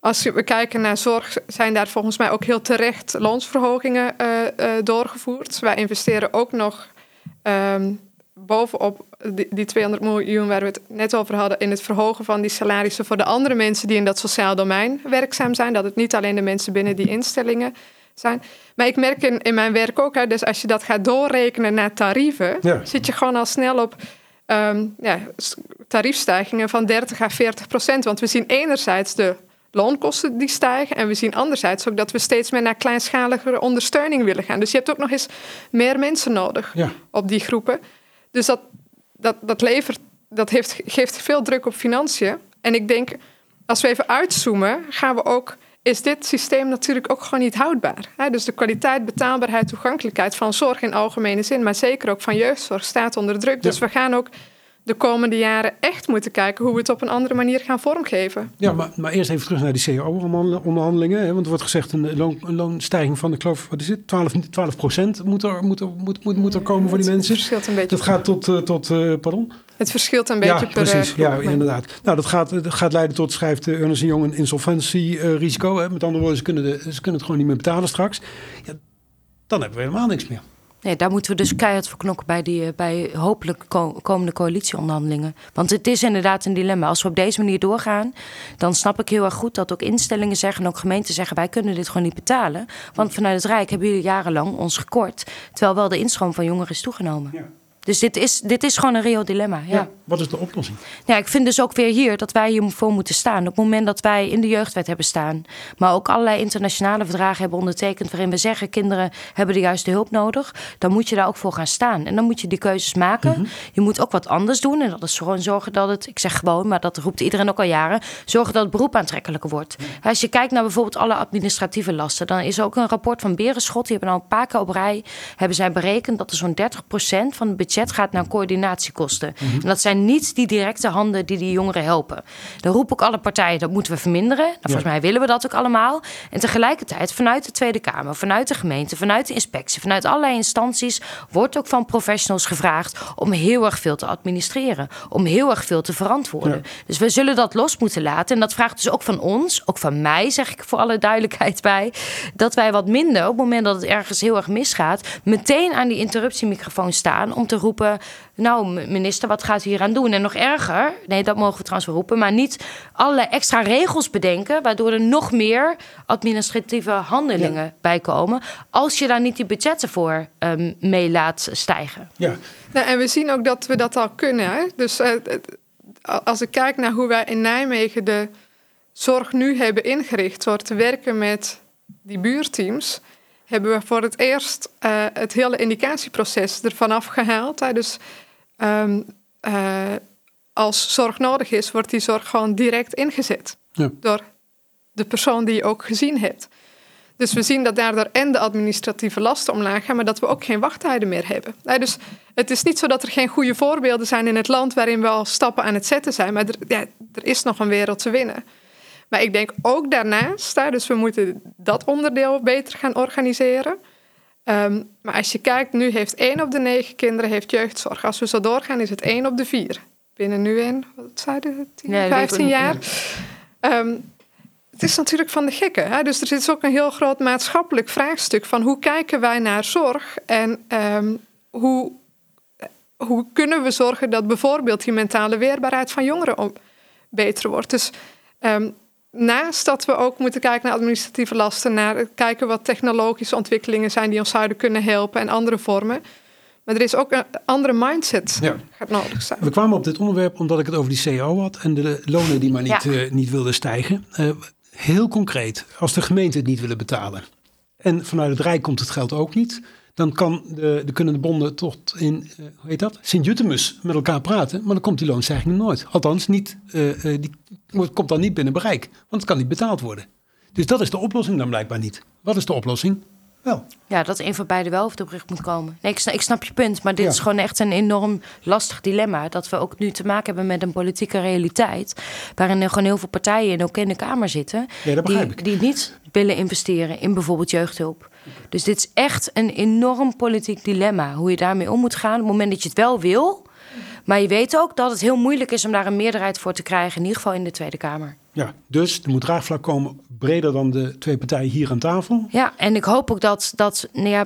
D: Als we kijken naar zorg, zijn daar volgens mij ook heel terecht loonsverhogingen eh, eh, doorgevoerd. Wij investeren ook nog ehm, bovenop die, die 200 miljoen waar we het net over hadden... in het verhogen van die salarissen voor de andere mensen... die in dat sociaal domein werkzaam zijn. Dat het niet alleen de mensen binnen die instellingen zijn. Maar ik merk in, in mijn werk ook, hè, dus als je dat gaat doorrekenen naar tarieven,
B: Ja.
D: zit je gewoon al snel op ehm, ja, tariefstijgingen van 30 à 40 procent. Want we zien enerzijds de loonkosten die stijgen. En we zien anderzijds ook dat we steeds meer naar kleinschaligere ondersteuning willen gaan. Dus je hebt ook nog eens meer mensen nodig
B: Ja.
D: op die groepen. Dus dat, dat, dat, levert, dat heeft, geeft veel druk op financiën. En ik denk, als we even uitzoomen, gaan we ook, is dit systeem natuurlijk ook gewoon niet houdbaar. Dus de kwaliteit, betaalbaarheid, toegankelijkheid van zorg in algemene zin, maar zeker ook van jeugdzorg, staat onder druk. Dus we gaan ook de komende jaren echt moeten kijken hoe we het op een andere manier gaan vormgeven.
B: Ja, maar, maar eerst even terug naar die CAO-onderhandelingen. Want er wordt gezegd een, loon, een loonstijging van, ik geloof, wat is het? 12, 12 procent moet er, moet, er, moet, moet, moet er komen voor die
D: Het
B: mensen.
D: verschilt een beetje.
B: Dat gaat tot, eh, tot eh, pardon?
D: Het verschilt een beetje
B: ja,
D: per
B: precies.
D: eh,
B: Ja, inderdaad. Nou, dat gaat, dat gaat leiden tot, schrijft uh, Ernst Jong, een insolventierisico. Met andere woorden, ze kunnen, de, ze kunnen het gewoon niet meer betalen straks. Ja, dan hebben we helemaal niks meer.
C: Nee, daar moeten we dus keihard voor knokken bij, die, eh, bij hopelijk ko- komende coalitieonderhandelingen. Want het is inderdaad een dilemma. Als we op deze manier doorgaan, dan snap ik heel erg goed dat ook instellingen zeggen en ook gemeenten zeggen: wij kunnen dit gewoon niet betalen. Want vanuit het Rijk hebben jullie jarenlang ons gekort. Terwijl wel de instroom van jongeren is toegenomen.
B: Ja.
C: Dus dit is, dit is gewoon een reëel dilemma. Ja.
B: Ja. Wat is de oplossing?
C: Ja, ik vind dus ook weer hier dat wij hiervoor moeten staan. Op het moment dat wij in de jeugdwet hebben staan, maar ook allerlei internationale verdragen hebben ondertekend waarin we zeggen kinderen hebben de juiste hulp nodig, dan moet je daar ook voor gaan staan. En dan moet je die keuzes maken. Je moet ook wat anders doen en dat is gewoon zorgen dat het, ik zeg gewoon, maar dat roept iedereen ook al jaren, zorgen dat het beroep aantrekkelijker wordt. Als je kijkt naar bijvoorbeeld alle administratieve lasten, dan is er ook een rapport van Berenschot, die hebben al een paar keer op rij, hebben zij berekend dat er zo'n 30% van het budget gaat naar coördinatiekosten. En dat zijn niet die directe handen die die jongeren helpen. Dan roep ik alle partijen, dat moeten we verminderen. Nou, volgens mij willen we dat ook allemaal. En tegelijkertijd vanuit de Tweede Kamer, vanuit de gemeente, vanuit de inspectie, vanuit allerlei instanties wordt ook van professionals gevraagd om heel erg veel te administreren, om heel erg veel te verantwoorden.
B: Ja.
C: Dus we zullen dat los moeten laten. En dat vraagt dus ook van ons, ook van mij, zeg ik voor alle duidelijkheid bij, dat wij wat minder op het moment dat het ergens heel erg misgaat, meteen aan die interruptiemicrofoon staan om te roepen: Nou, m- minister, wat gaat u hier aan doen? En nog erger, nee, dat mogen we trouwens wel roepen, maar niet allerlei extra regels bedenken, waardoor er nog meer administratieve handelingen bij komen, als je daar niet die budgetten voor ehm, mee laat stijgen.
B: Ja,
D: Nou, en we zien ook dat we dat al kunnen. Hè? Dus eh, het- als ik kijk naar hoe wij in Nijmegen de zorg nu hebben ingericht door te werken met die buurteams, hebben we voor het eerst eh, het hele indicatieproces ervan afgehaald. Hè? Dus ehm, eh, als zorg nodig is, wordt die zorg gewoon direct ingezet
B: Ja.
D: door de persoon die je ook gezien hebt. Dus we zien dat daardoor en de administratieve lasten omlaag gaan, maar dat we ook geen wachttijden meer hebben. Dus het is niet zo dat er geen goede voorbeelden zijn in het land waarin we al stappen aan het zetten zijn, maar er, ja, er is nog een wereld te winnen. Maar ik denk ook daarnaast, hè, dus we moeten dat onderdeel beter gaan organiseren. Ehm, maar als je kijkt, nu heeft één op de negen kinderen heeft jeugdzorg. Als we zo doorgaan, is het één op de vier. Binnen nu en, wat zeiden we, 10,
C: Ja, dat weet ik
D: 15
C: ook
D: jaar. Ehm, het is natuurlijk van de gekken. Hè? Dus er is ook een heel groot maatschappelijk vraagstuk van hoe kijken wij naar zorg en ehm, hoe, hoe kunnen we zorgen dat bijvoorbeeld die mentale weerbaarheid van jongeren om- beter wordt. Dus naast dat we ook moeten kijken naar administratieve lasten, naar kijken wat technologische ontwikkelingen zijn die ons zouden kunnen helpen en andere vormen. Maar er is ook een andere mindset
B: Ja.
D: gaat nodig zijn.
B: We kwamen op dit onderwerp omdat ik het over die CAO had en de lonen die maar niet,
C: Ja.
B: eh, niet wilden stijgen. Eh, heel concreet, als de gemeenten het niet willen betalen en vanuit het Rijk komt het geld ook niet, dan kan de, de kunnen de bonden tot in, eh, hoe heet dat, Sint-Jutemus met elkaar praten, maar dan komt die loonstijging nooit. Althans, niet, eh, die komt dan niet binnen bereik, want het kan niet betaald worden. Dus dat is de oplossing dan blijkbaar niet. Wat is de oplossing? Wel,
C: Ja, dat een van beiden wel over de brug moet komen. Nee, ik, snap, ik snap je punt, maar dit
B: Ja.
C: is gewoon echt een enorm lastig dilemma. Dat we ook nu te maken hebben met een politieke realiteit. Waarin er gewoon heel veel partijen en ook in de Kamer zitten.
B: Ja,
C: die,
B: ik.
C: die niet willen investeren in bijvoorbeeld jeugdhulp. Dus dit is echt een enorm politiek dilemma. Hoe je daarmee om moet gaan. Op het moment dat je het wel wil. Maar je weet ook dat het heel moeilijk is om daar een meerderheid voor te krijgen. In ieder geval in de Tweede Kamer.
B: ja, dus er moet draagvlak komen breder dan de twee partijen hier aan tafel.
C: Ja, en ik hoop ook dat, dat nou ja,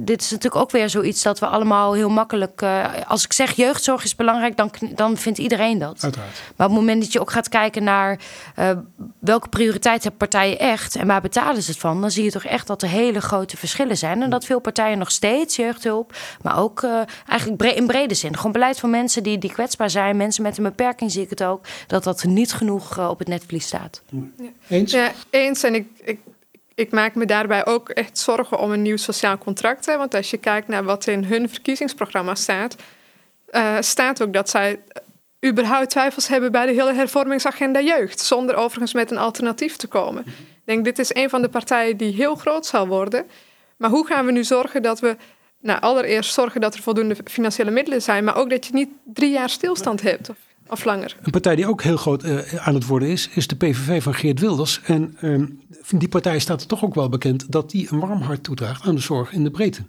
C: dit is natuurlijk ook weer zoiets dat we allemaal heel makkelijk. Uh, als ik zeg jeugdzorg is belangrijk, dan, dan vindt iedereen dat.
B: Uiteraard.
C: Maar op het moment dat je ook gaat kijken naar uh, welke prioriteit hebben partijen echt en waar betalen ze het van, dan zie je toch echt dat er hele grote verschillen zijn. En dat veel partijen nog steeds jeugdhulp, maar ook uh, eigenlijk in brede zin. Gewoon beleid van mensen die, die kwetsbaar zijn, mensen met een beperking zie ik het ook, dat dat niet genoeg op het netvlies staat.
D: Ja. Eens? Ja, eens. En ik, ik ik maak me daarbij ook echt zorgen om een nieuw sociaal contract. Hè? Want als je kijkt naar wat in hun verkiezingsprogramma staat, uh, staat ook dat zij überhaupt twijfels hebben bij de hele hervormingsagenda jeugd. Zonder overigens met een alternatief te komen. Ik denk, dit is een van de partijen die heel groot zal worden. Maar hoe gaan we nu zorgen dat we, nou, allereerst zorgen dat er voldoende financiële middelen zijn, maar ook dat je niet drie jaar stilstand hebt? Of of langer.
B: Een partij die ook heel groot uh, aan het worden is, is de PVV van Geert Wilders. En uh, die partij staat er toch ook wel bekend dat die een warm hart toedraagt aan de zorg in de breedte.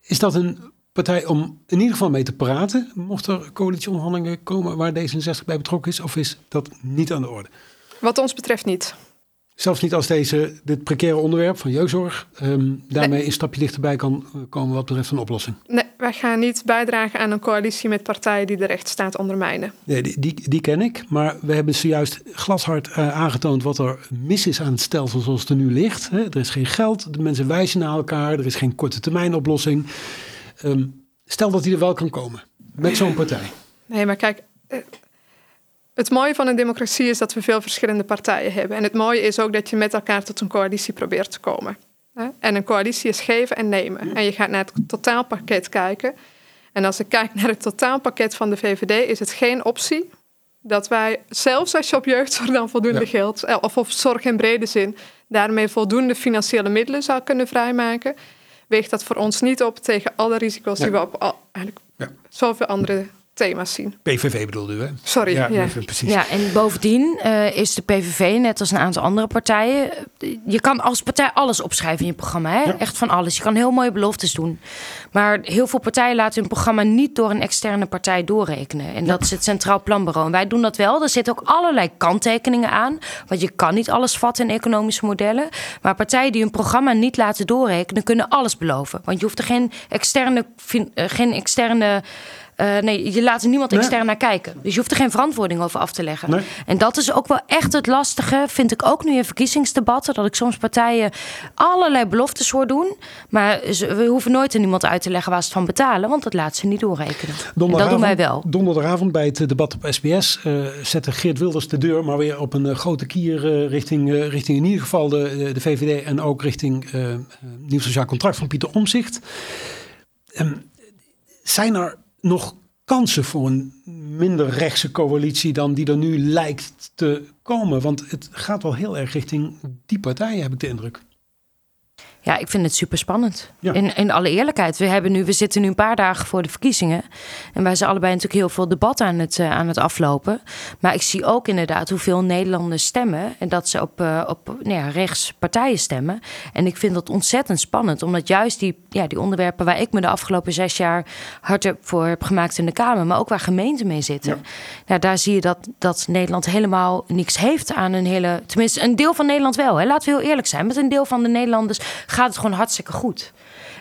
B: Is dat een partij om in ieder geval mee te praten, mocht er coalitieonderhandelingen komen waar D66 bij betrokken is, of is dat niet aan de orde?
D: Wat ons betreft niet.
B: Zelfs niet als deze, dit precaire onderwerp van jeugdzorg um, daarmee nee. een stapje dichterbij kan eh, komen wat betreft een oplossing.
D: Nee, wij gaan niet bijdragen aan een coalitie met partijen die de rechtsstaat ondermijnen.
B: Nee, die, die, die ken ik. Maar we hebben zojuist glashard uh, aangetoond wat er mis is aan het stelsel zoals het er nu ligt. Hè. Er is geen geld, de mensen wijzen naar elkaar, er is geen korte termijn oplossing. Um, stel dat die er wel kan komen met zo'n partij.
D: Nee, maar kijk, uh, het mooie van een democratie is dat we veel verschillende partijen hebben. En het mooie is ook dat je met elkaar tot een coalitie probeert te komen. En een coalitie is geven en nemen. En je gaat naar het totaalpakket kijken. En als ik kijk naar het totaalpakket van de VVD, is het geen optie dat wij, zelfs als je op jeugdzorg dan voldoende ja. geld, eh, of op zorg in brede zin, daarmee voldoende financiële middelen zou kunnen vrijmaken, weegt dat voor ons niet op tegen alle risico's ja. die we op al, eigenlijk ja. zoveel andere thema's zien.
B: PVV bedoelde u, hè?
D: Sorry. Ja, ja.
C: precies. Ja, en bovendien uh, is de PVV, net als een aantal andere partijen... je kan als partij alles opschrijven in je programma, hè? Ja. Echt van alles. Je kan heel mooie beloftes doen. Maar heel veel partijen laten hun programma niet door een externe partij doorrekenen. En dat is het Centraal Planbureau. En wij doen dat wel. Er zitten ook allerlei kanttekeningen aan. Want je kan niet alles vatten in economische modellen. Maar partijen die hun programma niet laten doorrekenen... kunnen alles beloven. Want je hoeft er geen externe... Geen externe uh, nee, je laat er niemand extern naar kijken. Dus je hoeft er geen verantwoording over af te leggen.
B: Nee.
C: En dat is ook wel echt het lastige, vind ik ook nu in verkiezingsdebatten. Dat ik soms partijen allerlei beloftes hoor doen. Maar ze, we hoeven nooit aan iemand uit te leggen waar ze het van betalen. Want dat laat ze niet doorrekenen. En dat doen wij wel.
B: Donderdagavond bij het debat op SBS uh, zette Geert Wilders de deur maar weer op een uh, grote kier richting, richting in ieder geval de, de VVD. En ook richting nieuw sociaal contract van Pieter Omzicht. Um, zijn er nog kansen voor een minder rechtse coalitie dan die er nu lijkt te komen? Want het gaat wel heel erg richting die partijen, heb ik de indruk.
C: Ja, ik vind het super spannend. Ja. In, in alle eerlijkheid. We, hebben nu, we zitten nu een paar dagen voor de verkiezingen. En wij zijn allebei natuurlijk heel veel debat aan het, uh, aan het aflopen. Maar ik zie ook inderdaad hoeveel Nederlanders stemmen. En dat ze op, uh, op nou ja, rechtspartijen stemmen. En ik vind dat ontzettend spannend. Omdat juist die, ja, die onderwerpen waar ik me de afgelopen zes jaar hard voor heb gemaakt in de Kamer. Maar ook waar gemeenten mee zitten. Ja. ja daar zie je dat, dat Nederland helemaal niks heeft aan een hele... Tenminste, een deel van Nederland wel. Hè. Laten we heel eerlijk zijn. Met een deel van de Nederlanders gaat het gewoon hartstikke goed.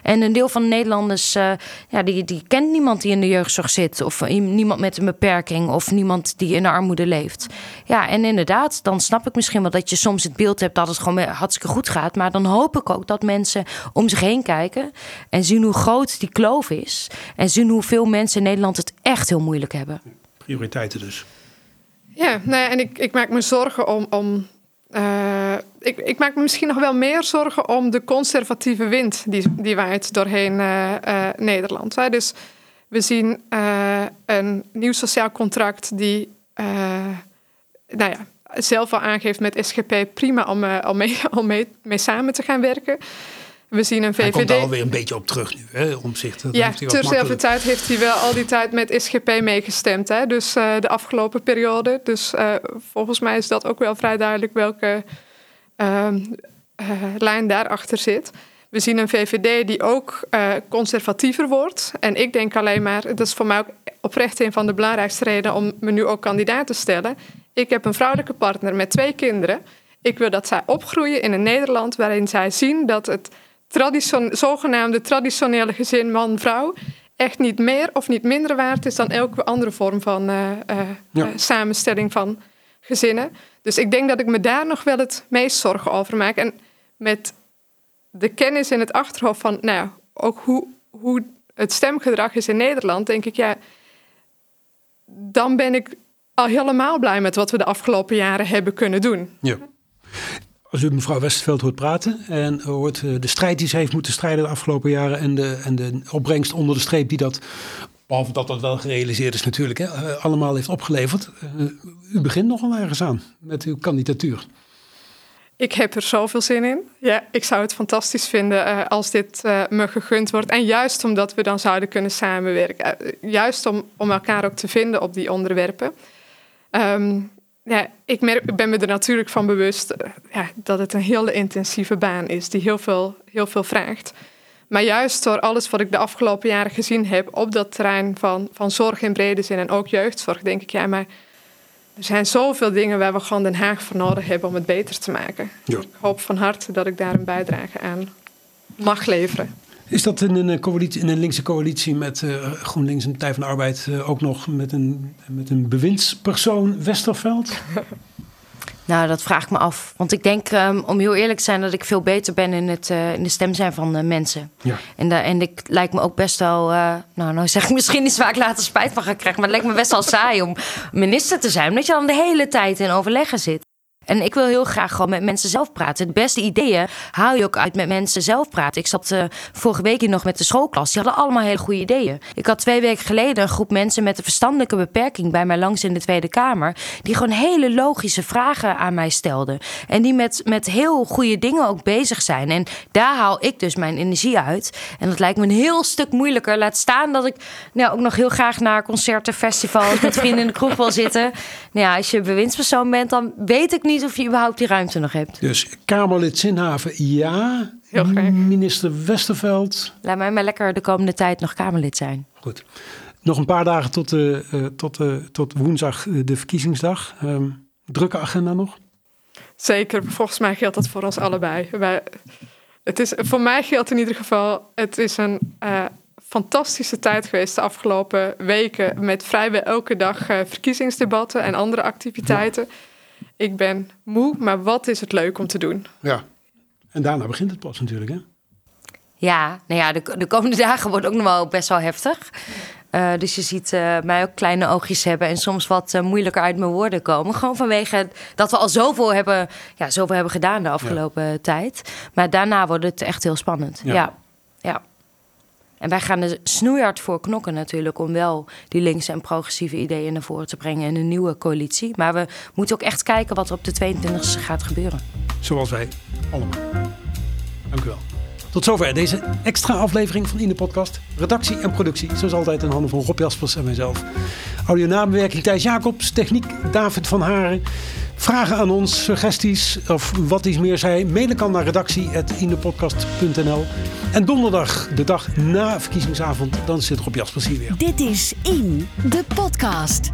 C: En een deel van de Nederlanders, uh, ja, die, die kent niemand die in de jeugdzorg zit. Of niemand met een beperking. Of niemand die in de armoede leeft. Ja, en inderdaad, dan snap ik misschien wel dat je soms het beeld hebt dat het gewoon hartstikke goed gaat. Maar dan hoop ik ook dat mensen om zich heen kijken. En zien hoe groot die kloof is. En zien hoeveel mensen in Nederland het echt heel moeilijk hebben.
B: Prioriteiten dus.
D: Ja, nee, en ik, ik maak me zorgen om, om uh, ik, ik, maak me misschien nog wel meer zorgen om de conservatieve wind die, die waait doorheen uh, uh, Nederland. Hè. Dus we zien een nieuw sociaal contract die nou ja, zelf al aangeeft met SGP prima om, om, mee, om mee, mee samen te gaan werken. We zien een VVD. Hij
B: komt daar alweer een beetje op terug nu, hè, omzicht.
D: Ja, terzelfde tijd heeft hij wel al die tijd met SGP meegestemd. Hè? Dus de afgelopen periode. Dus volgens mij is dat ook wel vrij duidelijk welke lijn daarachter zit. We zien een VVD die ook conservatiever wordt. En ik denk alleen maar, dat is voor mij ook oprecht een van de belangrijkste redenen om me nu ook kandidaat te stellen. Ik heb een vrouwelijke partner met twee kinderen. Ik wil dat zij opgroeien in een Nederland waarin zij zien dat het tradition zogenaamde traditionele gezin man-vrouw echt niet meer of niet minder waard is dan elke andere vorm van uh, uh, samenstelling van gezinnen. Dus ik denk dat ik me daar nog wel het meest zorgen over maak. En met de kennis in het achterhoofd van, nou ook hoe, hoe het stemgedrag is in Nederland, denk ik, ja, dan ben ik al helemaal blij met wat we de afgelopen jaren hebben kunnen doen.
B: Ja. Als u mevrouw Westerveld hoort praten en hoort eh, de strijd die ze heeft moeten strijden de afgelopen jaren en de, en de opbrengst onder de streep die dat, behalve dat dat wel gerealiseerd is natuurlijk, hè, eh, allemaal heeft opgeleverd. Uh, u begint nogal ergens aan met uw kandidatuur.
D: Ik heb er zoveel zin in. Ja, ik zou het fantastisch vinden uh, als dit me gegund wordt. En juist omdat we dan zouden kunnen samenwerken. Juist om, om elkaar ook te vinden op die onderwerpen. Um, ja, ik, merk, ben me er natuurlijk van bewust ja, dat het een hele intensieve baan is. Die heel veel, heel veel vraagt. Maar juist door alles wat ik de afgelopen jaren gezien heb op dat terrein van, van zorg in brede zin en ook jeugdzorg, denk ik, ja, maar er zijn zoveel dingen waar we gewoon Den Haag voor nodig hebben om het beter te maken. Ja. Ik hoop van harte dat ik daar een bijdrage aan mag leveren.
B: Is dat in een, coalitie, in een linkse coalitie met uh, GroenLinks en Partij van de Arbeid uh, ook nog met een, met een bewindspersoon Westerveld?
C: Nou, dat vraag ik me af. Want ik denk, um, om heel eerlijk te zijn, dat ik veel beter ben in, het, uh, in de stem zijn van uh, mensen. Ja. En, da en ik lijkt me ook best wel, uh, nou, nou zeg ik misschien iets waar ik later spijt van ga krijgen, maar het lijkt me best wel saai om minister te zijn, omdat je dan de hele tijd in overleggen zit. En ik wil heel graag gewoon met mensen zelf praten. De beste ideeën haal je ook uit met mensen zelf praten. Ik zat uh, vorige week hier nog met de schoolklas. Die hadden allemaal hele goede ideeën. Ik had twee weken geleden een groep mensen met een verstandelijke beperking bij mij langs in de Tweede Kamer. Die gewoon hele logische vragen aan mij stelden. En die met, met heel goede dingen ook bezig zijn. En daar haal ik dus mijn energie uit. En dat lijkt me een heel stuk moeilijker. Laat staan dat ik nou, ook nog heel graag naar concerten, festivals met vrienden in de kroeg wil zitten. Nou ja, als je bewindspersoon bent, dan weet ik niet of je überhaupt die ruimte nog hebt.
B: Dus Kamerlid Zinhaven, ja.
D: Heel graag.
B: Minister Westerveld.
C: Laat mij maar lekker de komende tijd nog Kamerlid zijn.
B: Goed. Nog een paar dagen tot, uh, tot, uh, tot woensdag, uh, de verkiezingsdag. Um, drukke agenda nog?
D: Zeker. Volgens mij geldt dat voor ons allebei. Wij, het is, voor mij geldt in ieder geval, het is een fantastische tijd geweest de afgelopen weken. Met vrijwel elke dag verkiezingsdebatten en andere activiteiten. Ja ik ben moe, maar wat is het leuk om te doen?
B: Ja, en daarna begint het pas natuurlijk, hè?
C: Ja, nou ja, de, de komende dagen wordt ook nog wel best wel heftig. Uh, dus je ziet uh, mij ook kleine oogjes hebben en soms wat uh, moeilijker uit mijn woorden komen. Gewoon vanwege dat we al zoveel hebben, ja, zoveel hebben gedaan de afgelopen ja. tijd. Maar daarna wordt het echt heel spannend. Ja. ja. ja. En wij gaan er snoeihard voor knokken natuurlijk om wel die linkse en progressieve ideeën naar voren te brengen in een nieuwe coalitie. Maar we moeten ook echt kijken wat er op de 22e gaat gebeuren.
B: Zoals wij allemaal. Dank u wel. Tot zover deze extra aflevering van In de Podcast. Redactie en productie, zoals altijd in handen van Rob Jaspers en mijzelf. Audio Thijs Jacobs, techniek David van Haren. Vragen aan ons, suggesties of wat iets meer zij, mailen kan naar redactie.indepodcast.nl. En donderdag, de dag na verkiezingsavond, dan zit Rob Jaspers hier weer.
A: Dit is In de Podcast.